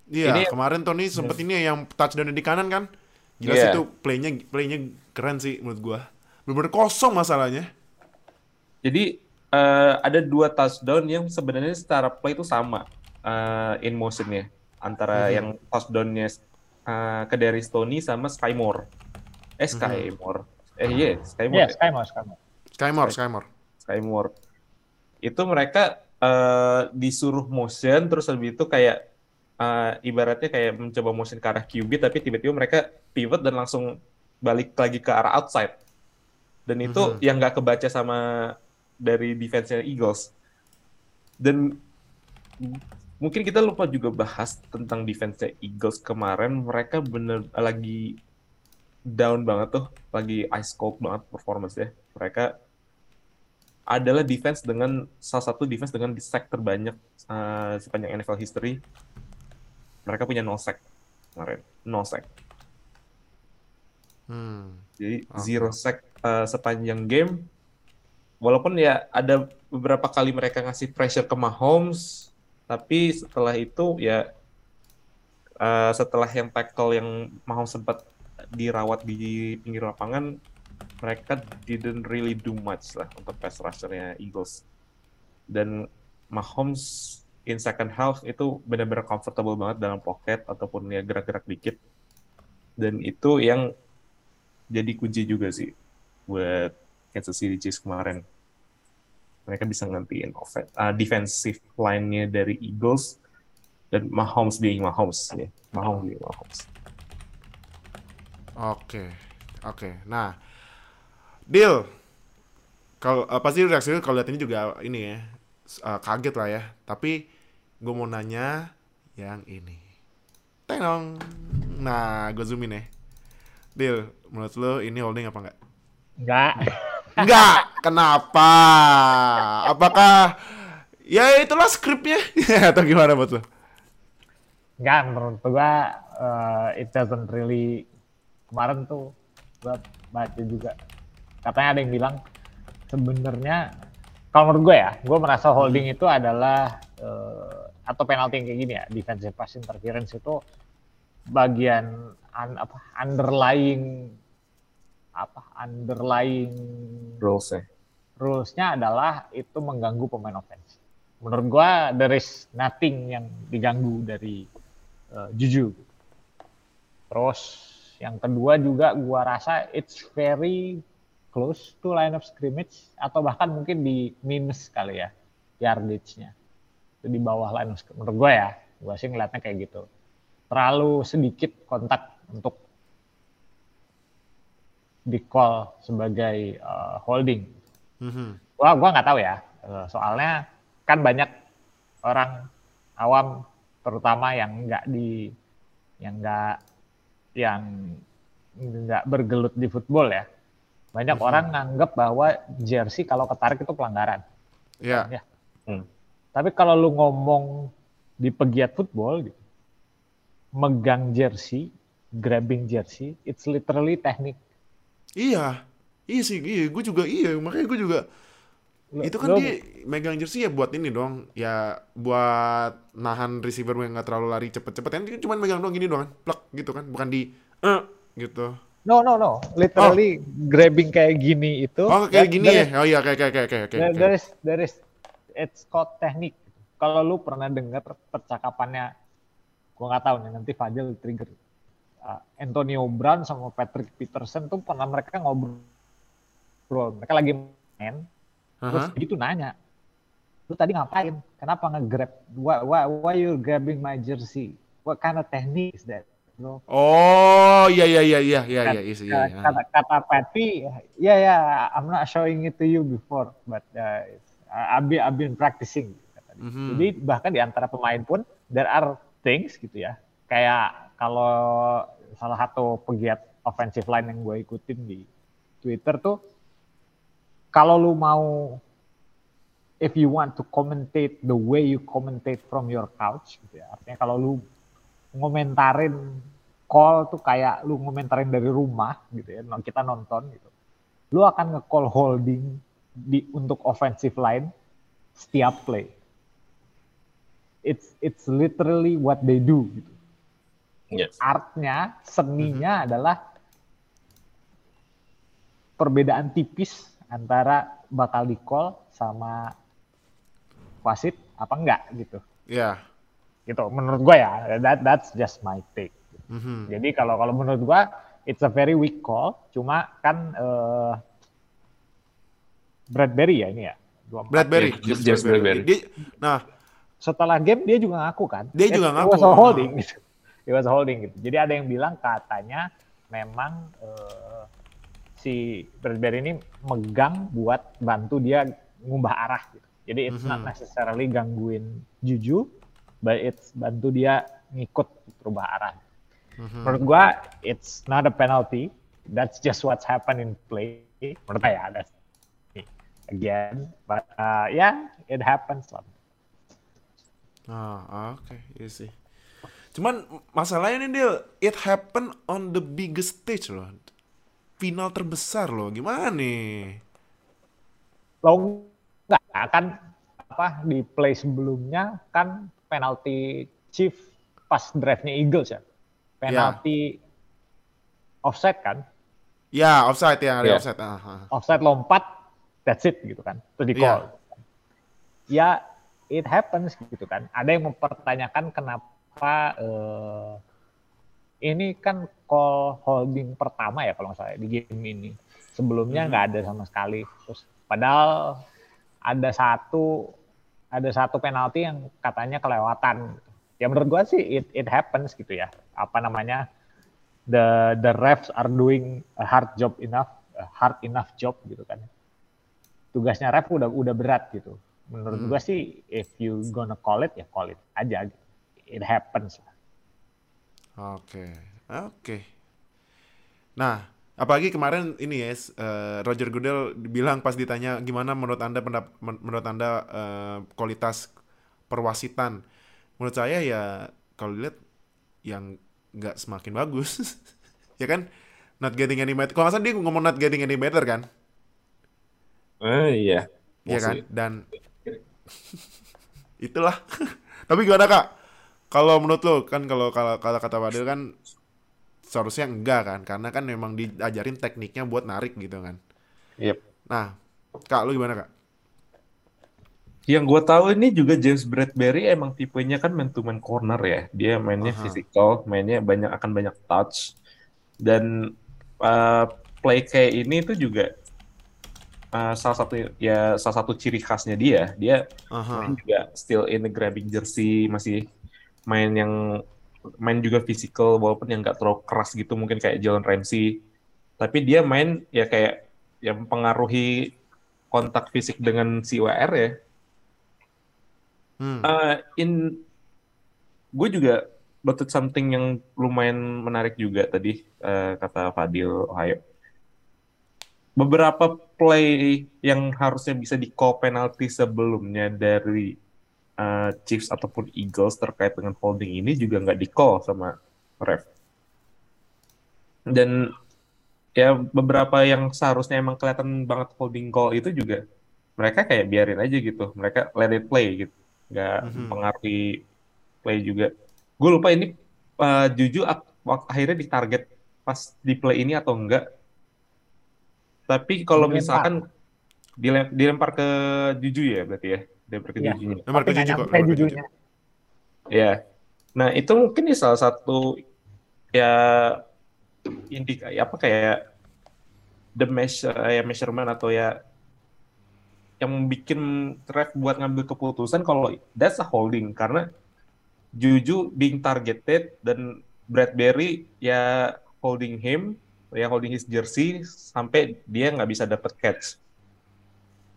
Iya, Ini- kemarin Tony sempet ini yang touchdown di kanan kan. Jelas Iya. itu playnya playnya keren sih menurut gua. Bener-bener kosong masalahnya. Jadi eh, ada dua touchdown yang sebenarnya secara play itu sama eh, in motionnya antara Mhm. yang touchdownnya eh, ke Darius Tony sama Sky Moore. Eh Mhm. Sky Moore. Eh iya Sky Iya, Moore. ya? Skymore, Skymore. Skymore, Skymore. Sky Moore. Itu mereka eh, disuruh motion terus lebih itu kayak eh, ibaratnya kayak mencoba motion ke arah QB tapi tiba-tiba mereka pivot dan langsung balik lagi ke arah outside. Dan itu Mhm. yang nggak kebaca sama dari defense-nya Eagles. Dan mungkin kita lupa juga bahas tentang defense-nya Eagles kemarin. Mereka bener lagi down banget tuh, lagi ice cold banget performance ya. Mereka adalah defense dengan salah satu defense dengan sack terbanyak uh, sepanjang NFL history. Mereka punya no sack kemarin, no sack. Hmm. Jadi Oke. zero sack uh, sepanjang game. Walaupun ya ada beberapa kali mereka ngasih pressure ke Mahomes, tapi setelah itu ya uh, setelah yang tackle yang Mahomes sempat dirawat di pinggir lapangan, mereka didn't really do much lah untuk pass rushernya Eagles. Dan Mahomes in second half itu benar-benar comfortable banget dalam pocket ataupun ya gerak-gerak dikit. Dan itu yang jadi kunci juga sih buat Kansas City Chiefs kemarin. Mereka bisa ngantiin offen- uh, defensive line-nya dari Eagles dan Mahomes being Mahomes ya. Mahomes being Mahomes. Oke. Oke. Nah, deal. Kalau uh, pasti reaksi lu kalau lihat ini juga ini ya uh, kaget lah ya. Tapi gue mau nanya yang ini. Tenong. Nah, gue zoomin ya. Deal, menurut lo ini holding apa enggak? Enggak. Enggak. Kenapa? Apakah ya itulah skripnya atau gimana buat lo? Enggak, menurut gua uh, it doesn't really kemarin tuh gua baca juga katanya ada yang bilang sebenarnya kalau menurut gue ya, gue merasa holding itu adalah uh, atau penalti yang kayak gini ya, defensive pass interference itu bagian un- apa underlying apa underlying Rules ya. rules-nya adalah itu mengganggu pemain offense. Menurut gua there is nothing yang diganggu dari uh, Juju. Terus yang kedua juga gua rasa it's very close to line of scrimmage atau bahkan mungkin di minus kali ya yardage-nya. Itu di bawah line of scrimmage. Menurut gua ya, gua sih ngeliatnya kayak gitu. Terlalu sedikit kontak untuk di call sebagai uh, holding Mhm. gua gua nggak tahu ya Eh, soalnya kan banyak orang awam terutama yang nggak di yang nggak yang nggak bergelut di football ya banyak orang nganggap bahwa jersey kalau ketarik itu pelanggaran Ya. ya Hmm. tapi kalau lu ngomong di pegiat football gitu megang jersey grabbing jersey it's literally teknik Iya. Iya sih, iya. Gue juga iya. Makanya gue juga Lu- itu kan lu- dia megang jersey ya buat ini dong. Ya buat nahan receiver yang nggak terlalu lari cepet-cepet. Kan cuma megang doang gini doang kan. Plek gitu kan. Bukan di eh gitu. no no no literally grabbing kayak gini itu Oh kayak gini ya. is- Oh iya kayak kayak kayak kayak. Kayak. there is there is it's called teknik. kalau lu pernah dengar percakapannya, gua nggak tahu nih nanti Fadil trigger. Uh, Antonio Brown sama Patrick Peterson tuh pernah mereka ngobrol, mereka lagi main, terus Aha. gitu nanya, lu tadi ngapain? Kenapa nge-grab? Why, why, why you grabbing my jersey? What kind of technique is that? Bro? Oh, iya iya iya iya iya iya iya. iya, kata kata Patty, ya ya, I'm not showing it to you before, but uh, I've been I've been practicing. Mhm. Jadi bahkan di antara pemain pun there are things gitu ya. Kayak kalau salah satu pegiat offensive line yang gue ikutin di Twitter tuh, kalau lu mau if you want to commentate the way you commentate from your couch gitu ya. Artinya kalau lu ngomentarin call tuh kayak lu ngomentarin dari rumah gitu ya. Kita nonton gitu. Lu akan nge-call holding di untuk offensive line setiap play. It's it's literally what they do gitu. Yes. Artnya, seninya adalah perbedaan tipis antara bakal di call sama wasit apa enggak gitu. Iya. Gitu menurut gua ya. That that's just my take. Mhm. Jadi kalau kalau menurut gua it's a very weak call, cuma kan eh Bradbury ya ini ya. 24. Bradbury, James, James Bradbury. Bradbury. Dia- nah, setelah game dia juga ngaku kan. Dia juga ngaku. It was a holding gitu. It was a holding gitu. Jadi ada yang bilang katanya memang eh, si Bradbury ini megang buat bantu dia ngubah arah gitu. Jadi it's not Mhm. necessarily gangguin Juju, but it's bantu dia ngikut berubah arah. mhm. Menurut gua it's not a penalty. That's just what's happened in play. Menurut saya that's again, but uh, yeah, it happens lah. Ah, oke, iya sih. Cuman masalahnya nih dia it happen on the biggest stage loh. Final terbesar loh. Gimana nih? lo nggak akan apa di play sebelumnya kan penalti chief pas drive-nya Eagles ya penalti offside kan Ya, offside ya, Iya. offside. Ah, ah. offside lompat that's it gitu kan terus di call ya it happens gitu kan ada yang mempertanyakan kenapa eh, ini kan call holding pertama ya kalau nggak salah di game ini. Sebelumnya nggak ada sama sekali. Terus padahal ada satu ada satu penalti yang katanya kelewatan. Ya menurut gua sih it it happens gitu ya. Apa namanya? The the refs are doing a hard job enough a hard enough job gitu kan. Tugasnya ref udah udah berat gitu. Menurut Hmm. gua sih if you gonna call it ya call it aja. It happens. lah. Oke, oke. Nah, apalagi kemarin ini ya, eh, Roger Goodell bilang pas ditanya gimana menurut anda pendap- men- menurut anda eh, kualitas perwasitan. Menurut saya ya kalau dilihat yang nggak semakin bagus, ya kan? Not getting any better. Kalau nggak salah dia ngomong not getting any better kan? Eh, iya. Iya kan? Dan itulah. Tapi gimana kak? Kalau menurut lo kan kalau kalau kalau kata Wadil kan seharusnya enggak kan? Karena kan memang diajarin tekniknya buat narik gitu kan. Yep. Nah, kak lu gimana kak? Yang gue tahu ini juga James Bradbury emang tipenya kan man to man corner ya. Dia mainnya Aha. physical, mainnya banyak akan banyak touch dan uh, play kayak ini itu juga uh, salah satu ya salah satu ciri khasnya dia. Dia Aha. main juga still in the grabbing jersey, masih main yang main juga physical walaupun yang nggak terlalu keras gitu mungkin kayak Jalen Ramsey. Tapi dia main ya kayak yang mempengaruhi kontak fisik dengan si WR ya. Hmm. Uh, in gue juga noted something yang lumayan menarik juga tadi uh, kata Fadil Ohio. Beberapa play yang harusnya bisa di call penalty sebelumnya dari uh, Chiefs ataupun Eagles terkait dengan holding ini juga nggak di call sama ref. Dan ya beberapa yang seharusnya emang kelihatan banget holding call itu juga mereka kayak biarin aja gitu. Mereka let it play gitu nggak Mhm. mempengaruhi play juga. Gue lupa ini uh, Juju akhirnya ditarget pas di play ini atau enggak. Tapi kalau misalkan dilem- dilempar ke Juju ya berarti ya Iya. kejujunya. Nomor nggak kejujuh kok. nomor. Ya. Nah, itu mungkin ya salah satu ya indika apa kayak the measure ya measurement atau ya yang bikin ref buat ngambil keputusan kalau that's a holding karena Juju being targeted dan Bradbury ya holding him ya holding his jersey sampai dia nggak bisa dapat catch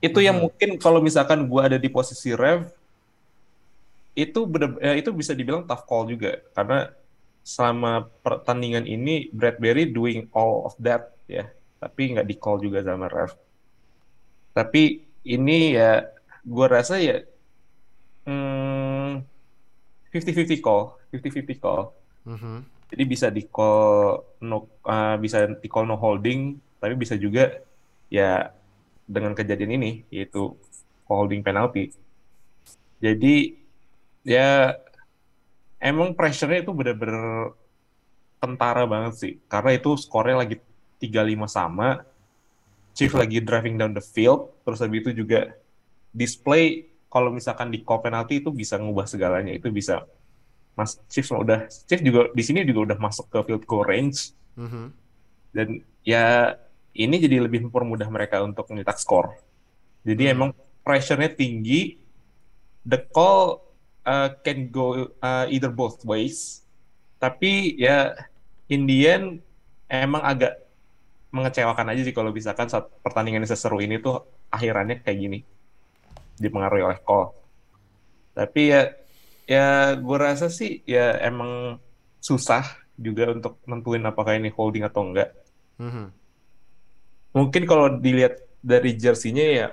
itu yang Mhm. mungkin kalau misalkan gua ada di posisi ref itu bener, ya, itu bisa dibilang tough call juga karena selama pertandingan ini Bradbury doing all of that ya tapi nggak di call juga sama ref tapi ini ya gua rasa ya hmm, 50-50 call 50-50 call Mhm. jadi bisa di call no uh, bisa di call no holding tapi bisa juga ya dengan kejadian ini yaitu holding penalty jadi ya emang pressure-nya itu bener-bener kentara banget sih. Karena itu skornya lagi 3-5 sama. Chief lagi driving down the field. Terus habis itu juga display kalau misalkan di call penalty itu bisa ngubah segalanya. Itu bisa Mas Chief udah Chief juga di sini juga udah masuk ke field goal range. Mhm. dan ya ini jadi lebih mempermudah mereka untuk mencetak skor. Jadi Hmm. emang pressure-nya tinggi. The call uh, can go uh, either both ways. Tapi ya in the end emang agak mengecewakan aja sih kalau misalkan saat pertandingan yang seseru ini tuh akhirannya kayak gini. Dipengaruhi oleh call. Tapi ya ya gue rasa sih ya emang susah juga untuk nentuin apakah ini holding atau enggak. Mhm. Mungkin kalau dilihat dari jersey-nya ya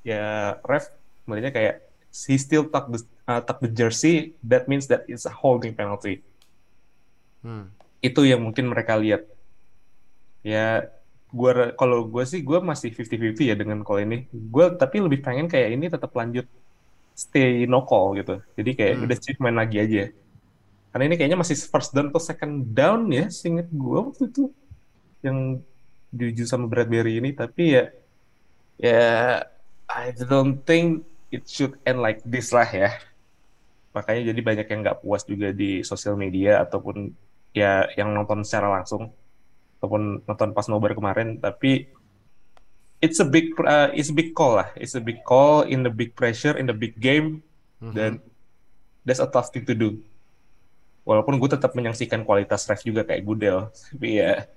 ya ref melihatnya kayak he still tuck the uh, tuck the jersey that means that it's a holding penalty. Hmm. Itu yang mungkin mereka lihat. Ya gua kalau gue sih gue masih 50-50 ya dengan call ini. Gue tapi lebih pengen kayak ini tetap lanjut stay no call gitu. Jadi kayak Hmm. udah Chief main lagi aja. Karena ini kayaknya masih first down atau second down ya, seinget gue waktu itu yang Juju sama Bradbury ini. Tapi ya, ya I don't think it should end like this lah ya. Makanya jadi banyak yang nggak puas juga di sosial media ataupun ya yang nonton secara langsung ataupun nonton pas nobar kemarin. Tapi it's a big uh, it's a big call lah. It's a big call in the big pressure in the big game Mhm. dan that's a tough thing to do. Walaupun gue tetap menyaksikan kualitas ref juga kayak Gudel, tapi ya,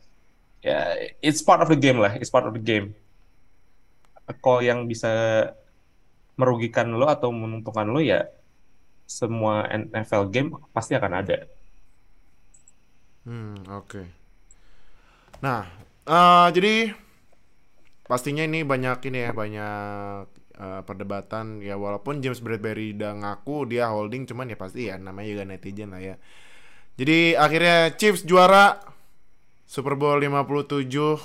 ya it's part of the game lah, it's part of the game. Call yang bisa merugikan lo atau menguntungkan lo ya semua NFL game pasti akan ada. Hmm, oke. Nah, eh, jadi pastinya ini banyak ini ya, banyak eh, perdebatan ya walaupun James Bradbury udah ngaku dia holding cuman ya pasti ya namanya juga netizen lah ya. Jadi akhirnya Chiefs juara Super Bowl 57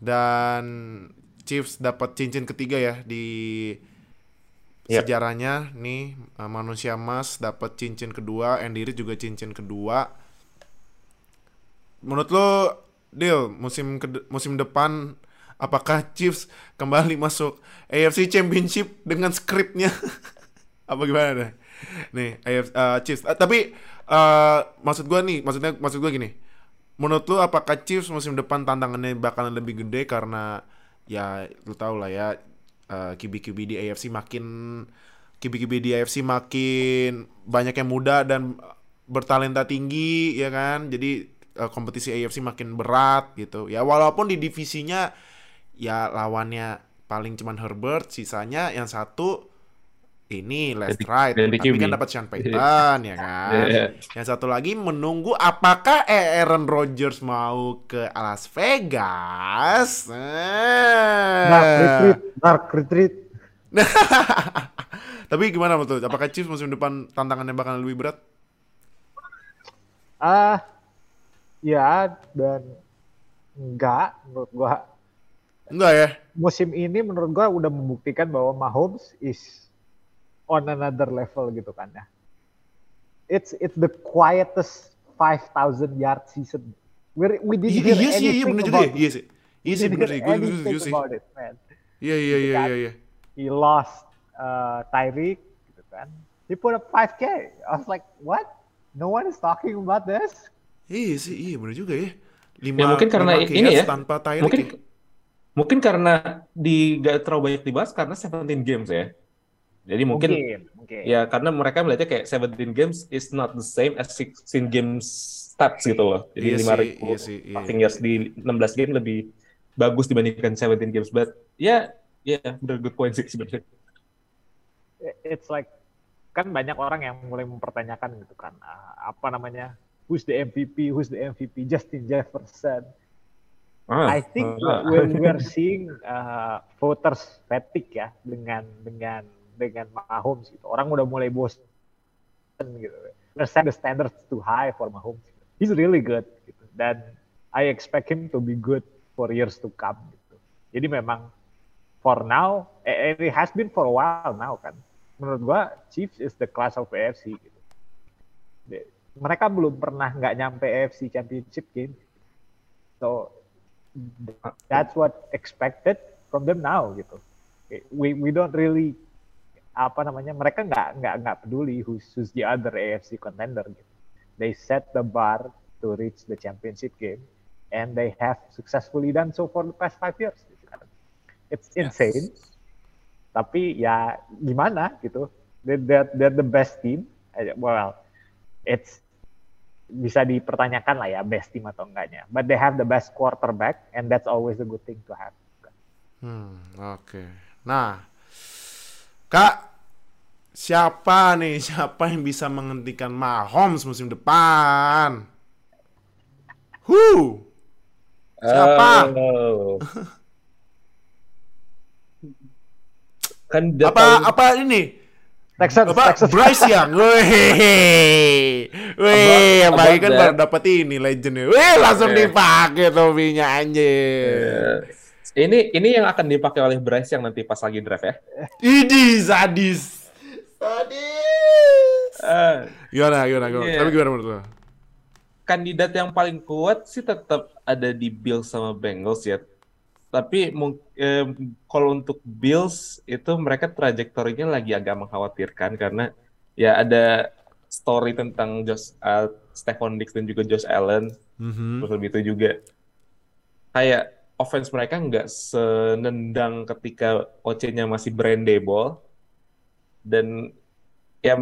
dan Chiefs dapat cincin ketiga ya di Yep. sejarahnya nih eh, manusia emas dapat cincin kedua, Andy Reid juga cincin kedua. Menurut lo, Deal, musim ked- musim depan apakah Chiefs kembali masuk AFC Championship dengan skripnya? Apa gimana deh? Nih, AFC eh, Chiefs. Eh, tapi eh, maksud gua nih, maksudnya maksud gua gini. Menurut lo apakah Chiefs musim depan tantangannya bakalan lebih gede karena ya lu tau lah ya eh, QB-QB di AFC makin QB-QB di AFC makin banyak yang muda dan bertalenta tinggi ya kan. Jadi eh, kompetisi AFC makin berat gitu. Ya walaupun di divisinya ya lawannya paling cuman Herbert, sisanya yang satu ini left right, tapi QB. kan dapat Sean Payton ya kan. Yang satu lagi menunggu apakah Aaron Rodgers mau ke Las Vegas. Dark Eh. retreat, dark retreat. Tapi gimana menurut lu? Apakah Chiefs musim depan tantangannya bakal lebih berat? Ah, ya dan enggak menurut gua Enggak ya? musim ini menurut gua udah membuktikan bahwa Mahomes is on another level gitu kan ya. It's it's the quietest 5,000 yard season. We we didn't Iya hear iya sih, iya anything bener juga about ya. Iya sih. Iya sih we bener hear anything setuju sih. about it, man. Iya iya iya iya iya. He lost uh, Tyreek gitu kan. He put up 5K. I was like, what? No one is talking about this. Iya sih, iya bener juga ya. Lima, Ya, mungkin karena lima ini ya, tanpa Tyreek Mungkin ya. mungkin karena di gak terlalu banyak dibahas karena 17 games ya. Jadi mungkin, mungkin. ya karena mereka melihatnya kayak 17 games is not the same as 16 games stats gitu loh. Jadi Iya 5 sih, ribu iya sih, iya. passing yards di 16 game lebih bagus dibandingkan 17 games. But ya, ya bener good point sih sebenarnya. It's like kan banyak orang yang mulai mempertanyakan gitu kan ah, apa namanya who's the MVP who's the MVP Justin Jefferson Ah, I think ah. we're, we're seeing uh, voters fatigue ya dengan dengan dengan Mahomes gitu. Orang udah mulai bosan gitu. They're setting the standards too high for Mahomes. He's really good gitu. Dan I expect him to be good for years to come gitu. Jadi memang for now, eh, and it has been for a while now kan. Menurut gua Chiefs is the class of AFC gitu. Mereka belum pernah nggak nyampe AFC Championship game. So that's what expected from them now gitu. We we don't really apa namanya mereka nggak nggak nggak peduli who's, who's the other AFC contender gitu. They set the bar to reach the championship game and they have successfully done so for the past five years. gitu kan. It's insane. Tapi ya gimana gitu. They're, they're, they're the best team. Eh, Well, it's bisa dipertanyakan lah ya best team atau enggaknya. But they have the best quarterback and that's always a good thing to have. Hmm, oke. Nah, Kak, siapa nih? Siapa yang bisa menghentikan Mahomes musim depan? Who? Siapa? Oh. kan Apa apa ini? Texans, Apa Texans. Bryce Young? Weh, weh, About- apalagi kan baru dapat ini legendnya. Weh, langsung Yeah. dipakai topinya anjir. Eh, ini ini yang akan dipakai oleh Bryce yang nanti pas lagi draft ya. Idi sadis. Sadis. Eh, Gimana, gimana, gimana? Iya. Tapi gimana menurut lo? kandidat yang paling kuat sih tetap ada di Bills sama Bengals ya. Tapi eh, kalau untuk Bills itu mereka trajektorinya lagi agak mengkhawatirkan karena ya ada story tentang Josh uh, Stephon Diggs dan juga Josh Allen Mhm. terus lebih itu juga kayak offense mereka nggak senendang ketika OC-nya masih brandable dan ya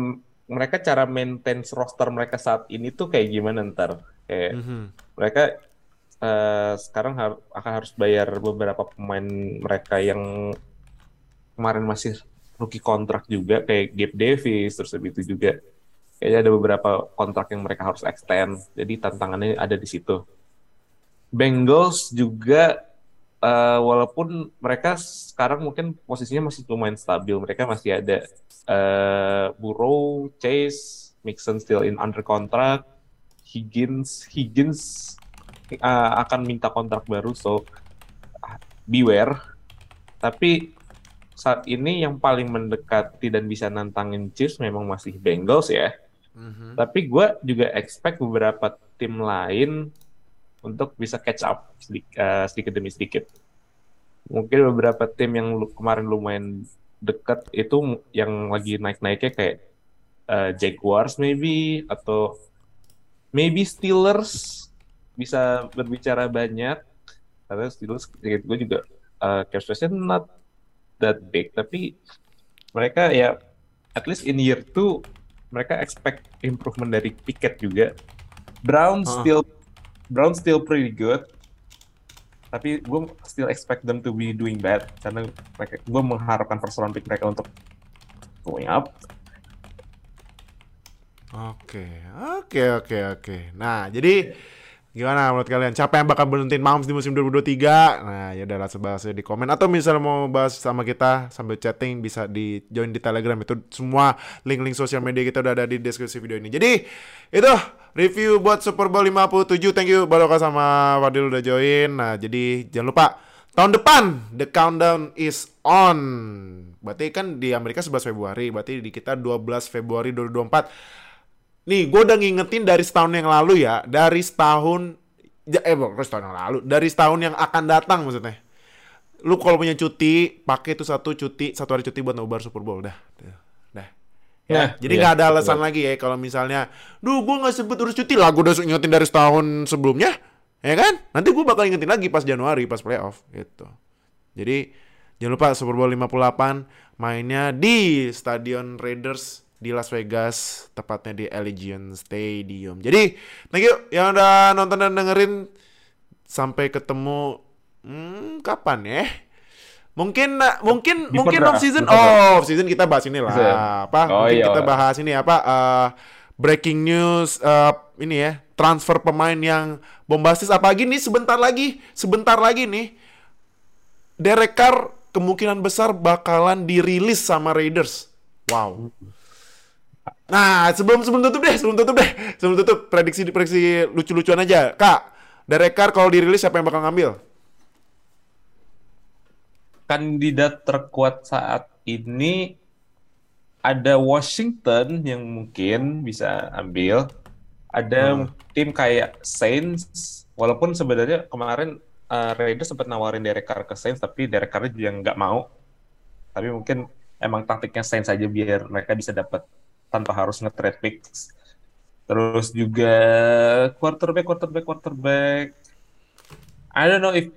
mereka cara maintain roster mereka saat ini tuh kayak gimana ntar? Kayak Mhm. mereka eh, sekarang har- akan harus bayar beberapa pemain mereka yang kemarin masih rookie kontrak juga kayak Gabe Davis terus habis itu juga. Kayaknya ada beberapa kontrak yang mereka harus extend. Jadi tantangannya ada di situ Bengals juga eh, walaupun mereka sekarang mungkin posisinya masih lumayan stabil. Mereka masih ada eh, Burrow, Chase, Mixon still in under contract. Higgins Higgins uh, akan minta kontrak baru so uh, beware. Tapi saat ini yang paling mendekati dan bisa nantangin Chiefs memang masih Bengals ya. Mhm. tapi gue juga expect beberapa tim lain untuk bisa catch up sedikit, sedikit demi sedikit. Mungkin beberapa tim yang lu- kemarin lumayan dekat itu yang lagi naik-naiknya kayak uh, Jaguars maybe atau maybe Steelers bisa berbicara banyak. Karena Steelers kayak gue juga uh, cap space-nya not that big. Tapi mereka ya at least in year two mereka expect improvement dari Pickett juga. Brown Ah. still Brown still pretty good tapi gue still expect them to be doing bad karena mereka gue mengharapkan first round pick mereka untuk going up Oke, oke, oke, oke. Nah, jadi gimana menurut kalian? Siapa yang bakal berhentiin Mahomes di musim 2023? Nah, ya udah langsung bahas di komen atau misalnya mau bahas sama kita sambil chatting bisa di join di Telegram itu semua link-link sosial media kita udah ada di deskripsi video ini. Jadi, itu review buat Super Bowl 57. Thank you Baroka sama Fadil udah join. Nah, jadi jangan lupa tahun depan the countdown is on. Berarti kan di Amerika 11 Februari, berarti di kita 12 Februari 2024. Nih, gue udah ngingetin dari setahun yang lalu ya, dari setahun, eh bukan setahun yang lalu, dari setahun yang akan datang maksudnya. lu kalau punya cuti, pakai itu satu cuti, satu hari cuti buat nobar Super Bowl dah. Dah. Ya, Nah, jadi iya, nggak ada betul. alasan lagi ya kalau misalnya, duh gue nggak sempet urus cuti lah, gue udah ingetin dari setahun sebelumnya, ya kan? Nanti gue bakal ingetin lagi pas Januari, pas playoff, gitu. Jadi jangan lupa Super Bowl 58 mainnya di Stadion Raiders di Las Vegas, tepatnya di Allegiant Stadium. Jadi thank you yang udah nonton dan dengerin. Sampai ketemu hmm, kapan ya? Mungkin mungkin Di mungkin off season. Oh, off season kita bahas ini lah. Bisa. Apa? Oh, mungkin iya. kita bahas ini apa? eh, breaking news eh, ini ya, transfer pemain yang bombastis apalagi nih sebentar lagi, sebentar lagi nih Derek Carr kemungkinan besar bakalan dirilis sama Raiders. Wow. Nah, sebelum sebelum tutup deh, sebelum tutup deh, sebelum tutup prediksi prediksi lucu-lucuan aja, Kak. Derek Carr kalau dirilis siapa yang bakal ngambil? kandidat terkuat saat ini ada Washington yang mungkin bisa ambil. Ada tim kayak Saints, walaupun sebenarnya kemarin uh, Raiders sempat nawarin Derek Carr ke Saints, tapi Derek Carr juga nggak mau. Tapi mungkin emang taktiknya Saints aja biar mereka bisa dapat tanpa harus nge-trade picks. Terus juga quarterback, quarterback, quarterback. I don't know if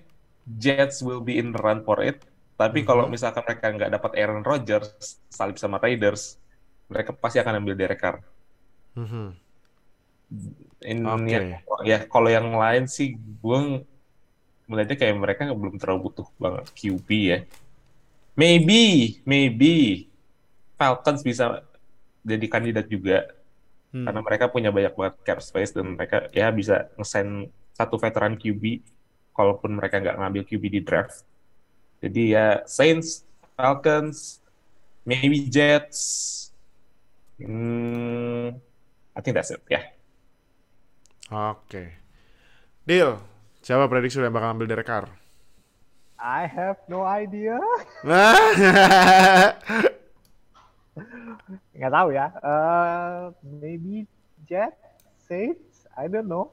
Jets will be in the run for it. Tapi kalau misalkan mereka nggak dapat Aaron Rodgers, salib sama Raiders, mereka pasti akan ambil Derek Carr. Mhm. In, Oke. ya, ya, kalau yang lain sih, gue melihatnya kayak mereka nggak- belum terlalu butuh banget QB ya. Maybe, maybe Falcons bisa jadi kandidat juga Hmm. karena mereka punya banyak banget cap space dan mereka ya bisa ngesign satu veteran QB kalaupun mereka nggak ngambil QB di draft. Jadi ya Saints, Falcons, maybe Jets. Hmm, I think that's it. Ya. Oke. Deal. Siapa prediksi yang bakal ambil Derek Carr? I have no idea. Nggak tahu ya. Eh, maybe Jet, Saints, I don't know.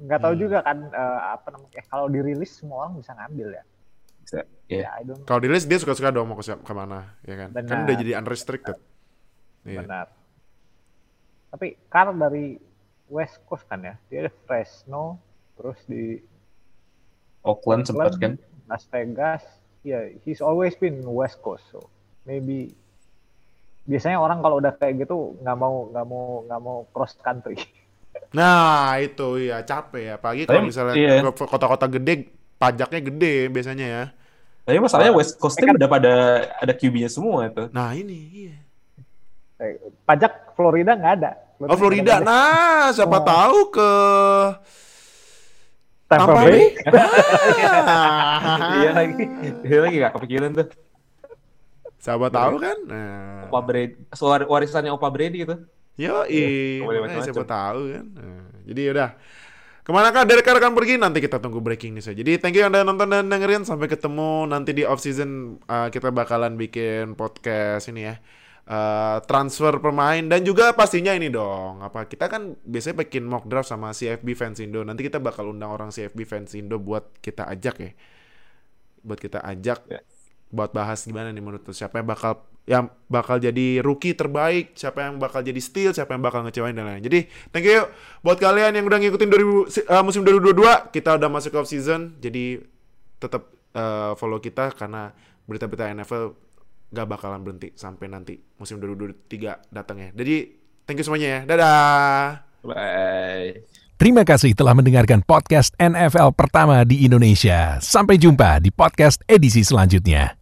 Nggak tahu Hmm. juga kan eh, apa namanya. Eh, kalau dirilis semua orang bisa ngambil ya. Bisa. Ya. Ya, I don't. Kalau dirilis dia suka-suka dong mau ke ke mana, ya kan? Kan Benar. udah jadi unrestricted. Iya. Benar. Tapi Carr dari West Coast kan ya. Dia ada Fresno, terus di Oakland sempat kan. Las Vegas. Ya, he's always been West Coast. So maybe biasanya orang kalau udah kayak gitu nggak mau nggak mau nggak mau cross country. Nah, itu ya capek ya. Apalagi kalau misalnya iya. kota-kota gede, pajaknya gede biasanya ya. Tapi masalahnya West Coast udah pada ada QB-nya semua itu. Nah, ini iya. Eh, Pajak Florida nggak ada. Oh, Florida. Nah, siapa Oh. tahu ke Tampa, Bay. Bay. Iya lagi. Iya lagi gak kepikiran tuh. Siapa tahu kan? Nah. Opa Brady, warisannya Opa Brady gitu. Yo, Iya, macam-macam. siapa tahu kan. Nah, jadi udah. Ke mana kah Derek Carr akan pergi? Nanti kita tunggu breaking news aja. Jadi thank you yang udah nonton dan dengerin. Sampai ketemu nanti di off season. Uh, kita bakalan bikin podcast ini ya. Uh, transfer pemain dan juga pastinya ini dong apa kita kan biasanya bikin mock draft sama CFB fans Indo nanti kita bakal undang orang CFB fans Indo buat kita ajak ya buat kita ajak Ya. Buat bahas gimana nih menurut lu siapa yang bakal yang bakal jadi rookie terbaik, siapa yang bakal jadi steal, siapa yang bakal ngecewain dan lain-lain. Jadi, thank you buat kalian yang udah ngikutin 2000, si- uh, musim 2022, kita udah masuk ke off season. Jadi tetap uh, follow kita karena berita-berita NFL gak bakalan berhenti sampai nanti musim 2023 datang ya. Jadi, thank you semuanya ya. Dadah. Bye. Terima kasih telah mendengarkan podcast NFL pertama di Indonesia. Sampai jumpa di podcast edisi selanjutnya.